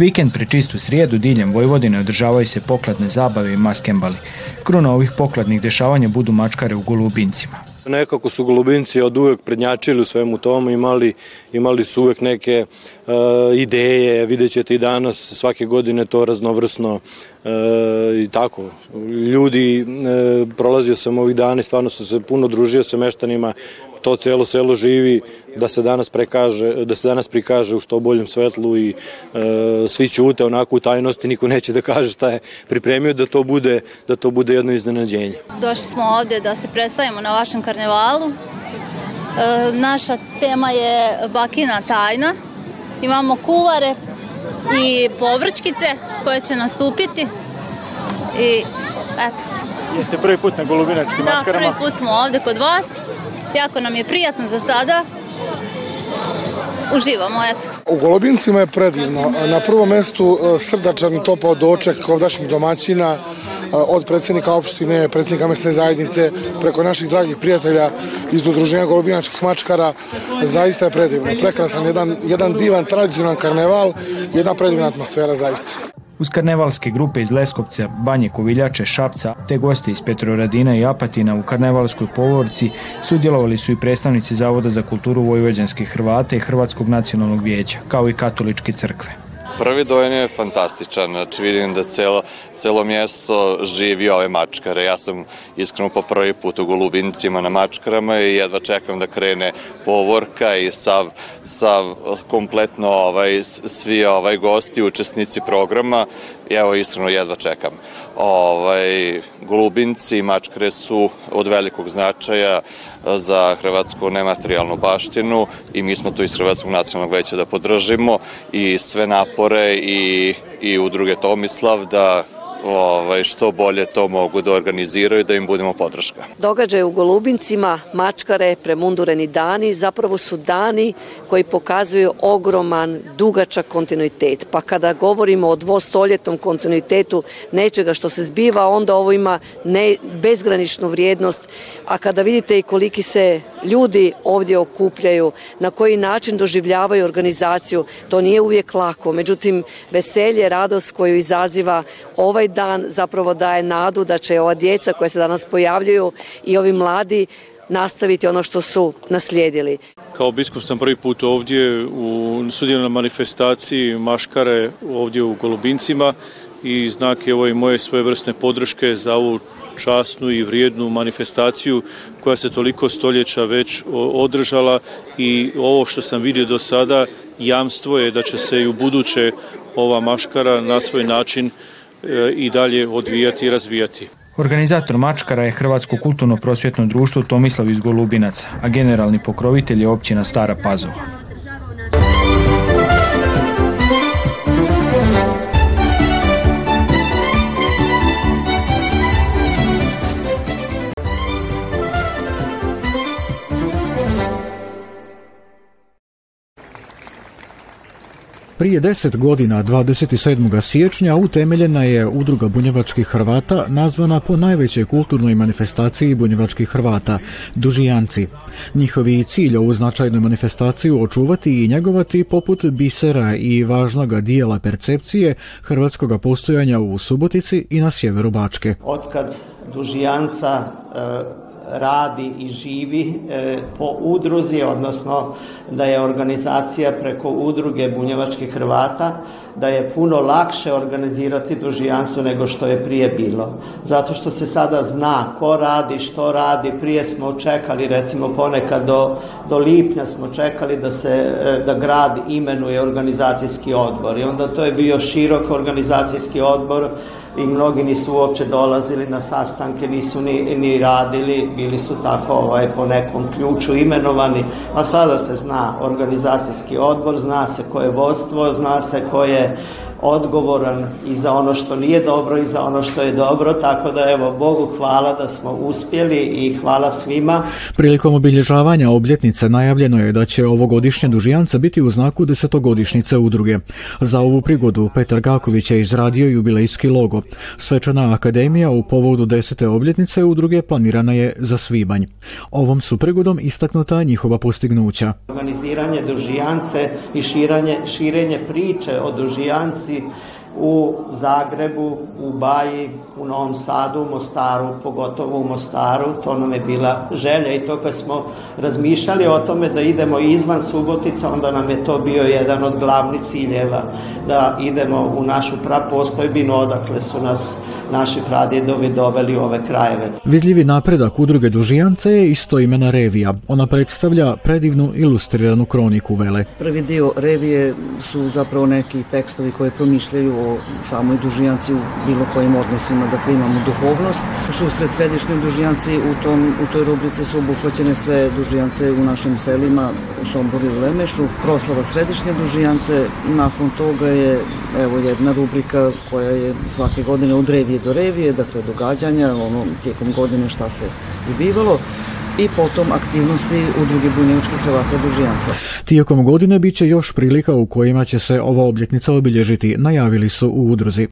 Vikend pri čistu srijedu diljem Vojvodine održavaju se pokladne zabave i maskembali. Kruna ovih pokladnih dešavanja budu mačkare u Golubincima. Nekako su Golubinci od uvek prednjačili u svemu tomu, imali, imali su uvek neke e, ideje, vidjet ćete i danas, svake godine to raznovrsno E, i tako. Ljudi, e, prolazio sam ovih dana i stvarno sam se puno družio sa meštanima, to cijelo selo živi da se danas prekaže, da se danas prikaže u što boljem svetlu i e, svi ćute onako u tajnosti, niko neće da kaže šta je pripremio da to bude, da to bude jedno iznenađenje. Došli smo ovdje da se predstavimo na vašem karnevalu. naša tema je bakina tajna. Imamo kuvare, i povrćkice koje će nastupiti. I eto. Jeste prvi put na Golubinačkim mačkarama? Da, prvi put smo ovdje kod vas. Jako nam je prijatno za sada uživamo, eto. U Golobincima je predivno. Na prvom mestu e, srdačan topao doček ovdašnjih domaćina, e, od predsjednika opštine, predsjednika mesne zajednice, preko naših dragih prijatelja iz udruženja Golobinačkih mačkara, zaista je predivno. Prekrasan, jedan divan, tradicionalan karneval, jedna predivna atmosfera zaista. Uz karnevalske grupe iz Leskovca, Banje Koviljače, Šapca, te goste iz Petroradina i Apatina u karnevalskoj povorci sudjelovali su i predstavnici Zavoda za kulturu Vojvođanskih Hrvate i Hrvatskog nacionalnog vijeća, kao i katoličke crkve. Prvi dojen je fantastičan, znači vidim da celo, celo mjesto živi ove mačkare. Ja sam iskreno po prvi put u Golubincima na mačkarama i jedva čekam da krene povorka i sav, sav kompletno ovaj, svi ovaj gosti, učesnici programa evo iskreno jedva čekam. Ovaj, golubinci i mačkare su od velikog značaja za hrvatsku nematerijalnu baštinu i mi smo tu iz Hrvatskog nacionalnog veća da podržimo i sve napore i, i udruge Tomislav da ovaj, što bolje to mogu da organiziraju da im budemo podrška. Događaj u Golubincima, Mačkare, premundureni dani zapravo su dani koji pokazuju ogroman, dugačak kontinuitet. Pa kada govorimo o dvostoljetnom kontinuitetu nečega što se zbiva, onda ovo ima bezgraničnu vrijednost. A kada vidite i koliki se ljudi ovdje okupljaju, na koji način doživljavaju organizaciju, to nije uvijek lako. Međutim, veselje, radost koju izaziva ovaj dan zapravo daje nadu da će ova djeca koja se danas pojavljuju i ovi mladi nastaviti ono što su naslijedili. Kao biskup sam prvi put ovdje u sudjelu na manifestaciji Maškare ovdje u Golubincima i znak je ovo i moje svojevrsne podrške za ovu časnu i vrijednu manifestaciju koja se toliko stoljeća već održala i ovo što sam vidio do sada jamstvo je da će se i u buduće ova maškara na svoj način i dalje odvijati i razvijati. Organizator Mačkara je Hrvatsko kulturno prosvjetno društvo Tomislav iz Golubinaca, a generalni pokrovitelj je općina Stara Pazova. Prije deset godina, 27. siječnja, utemeljena je udruga bunjevačkih Hrvata nazvana po najvećoj kulturnoj manifestaciji bunjevačkih Hrvata, Dužijanci. Njihovi cilj ovu značajnu manifestaciju očuvati i njegovati poput bisera i važnog dijela percepcije hrvatskoga postojanja u Subotici i na sjeveru Bačke. Otkad Dužijanca e, radi i živi e, po udruzi, odnosno da je organizacija preko udruge Bunjevačkih Hrvata, da je puno lakše organizirati dužijansu nego što je prije bilo. Zato što se sada zna ko radi, što radi, prije smo čekali recimo ponekad do, do lipnja smo čekali da se e, da grad imenuje organizacijski odbor i onda to je bio širok organizacijski odbor i mnogi nisu uopće dolazili na sastanke, nisu ni, ni radili, bili su tako ovaj, po nekom ključu imenovani, a sada se zna organizacijski odbor, zna se koje je vodstvo, zna se koje je odgovoran i za ono što nije dobro i za ono što je dobro, tako da evo Bogu hvala da smo uspjeli i hvala svima. Prilikom obilježavanja obljetnice najavljeno je da će ovogodišnje dužijanca biti u znaku desetogodišnjice udruge. Za ovu prigodu Petar Gaković je izradio jubilejski logo. Svečana akademija u povodu desete obljetnice udruge planirana je za svibanj. Ovom su prigodom istaknuta njihova postignuća. Organiziranje dužijance i širenje priče o dužijanci see u Zagrebu, u Baji, u Novom Sadu, u Mostaru, pogotovo u Mostaru, to nam je bila želja i to kad smo razmišljali o tome da idemo izvan Subotica, onda nam je to bio jedan od glavnih ciljeva da idemo u našu prapostojbinu odakle su nas naši pradjedovi doveli u ove krajeve. Vidljivi napredak udruge Dužijance je isto imena revija. Ona predstavlja predivnu ilustriranu kroniku Vele. Prvi dio revije su zapravo neki tekstovi koje promišljaju o samoj dužijanci u bilo kojim odnosima, dakle imamo duhovnost. U susret središnjoj dužijanci u, tom, u toj rubrici su obuhvaćene sve dužijance u našim selima u Somboru u Lemešu, proslava središnje dužijance, nakon toga je evo jedna rubrika koja je svake godine od revije do revije, dakle događanja, ono tijekom godine šta se zbivalo i potom aktivnosti udruge bunjevačkih Hrvata Bužijanca. Tijekom godine bit će još prilika u kojima će se ova obljetnica obilježiti, najavili su u udruzi.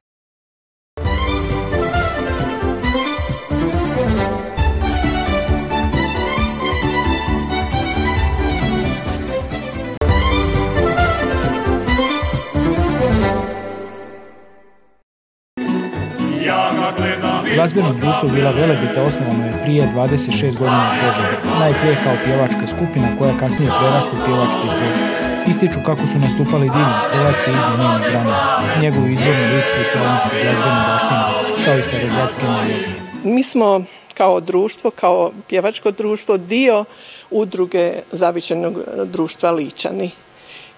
glazbenom društvo Vila Velebita osnovano je prije 26 godina požara, najprije kao pjevačka skupina koja kasnije prerasta u pjevačku zbog. Ističu kako su nastupali divni Hrvatske izmjenjene granice, njegovu izvornu ličku i slavnicu glazbenu baštinu, kao i starogradske melodije. Mi smo kao društvo, kao pjevačko društvo, dio udruge zavičenog društva Ličani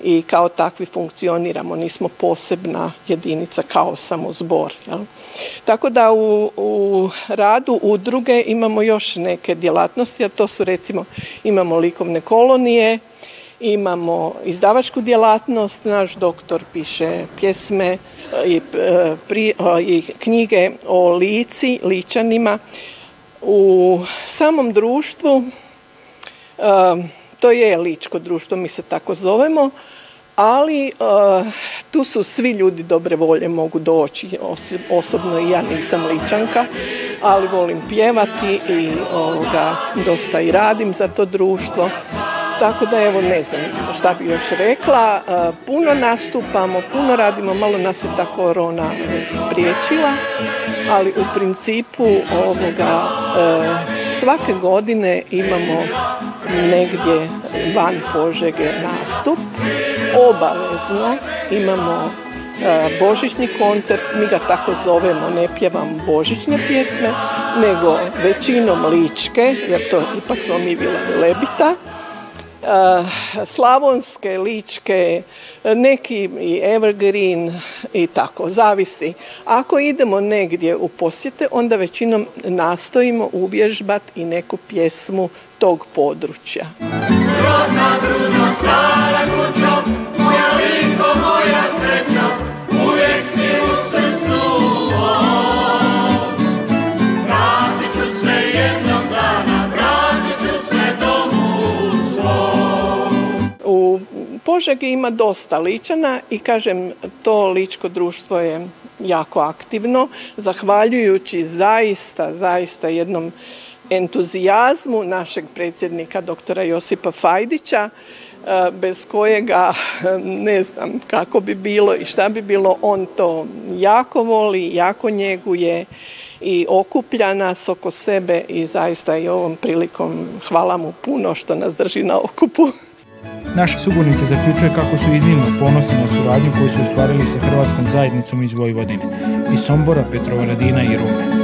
i kao takvi funkcioniramo, nismo posebna jedinica kao samo zbor. Tako da u, u radu udruge imamo još neke djelatnosti, a to su recimo imamo likovne kolonije, imamo izdavačku djelatnost, naš doktor piše pjesme i, pri, i knjige o lici, ličanima. U samom društvu um, to je ličko društvo, mi se tako zovemo, ali eh, tu su svi ljudi dobre volje mogu doći. Osobno i ja nisam ličanka, ali volim pjevati i dosta i radim za to društvo. Tako da evo ne znam šta bi još rekla. Eh, puno nastupamo, puno radimo, malo nas je ta korona spriječila, ali u principu eh, svake godine imamo negdje van Požege nastup, obavezno imamo e, božićni koncert, mi ga tako zovemo, ne pjevam božićne pjesme, nego većinom ličke, jer to ipak smo mi bila Lebita, Eh, slavonske, ličke, neki i evergreen i tako, zavisi. Ako idemo negdje u posjete, onda većinom nastojimo uvježbat i neku pjesmu tog područja. Rodna, stara moja liko, moja ima dosta ličana i kažem to ličko društvo je jako aktivno, zahvaljujući zaista, zaista jednom entuzijazmu našeg predsjednika doktora Josipa Fajdića, e, bez kojega ne znam kako bi bilo i šta bi bilo, on to jako voli, jako njeguje i okuplja nas oko sebe i zaista i ovom prilikom hvala mu puno što nas drži na okupu. Naša sugovornica zaključuje kako su iznimno ponosni na suradnju koju su ostvarili sa Hrvatskom zajednicom iz Vojvodine, iz Sombora, Petrovaradina i Rume.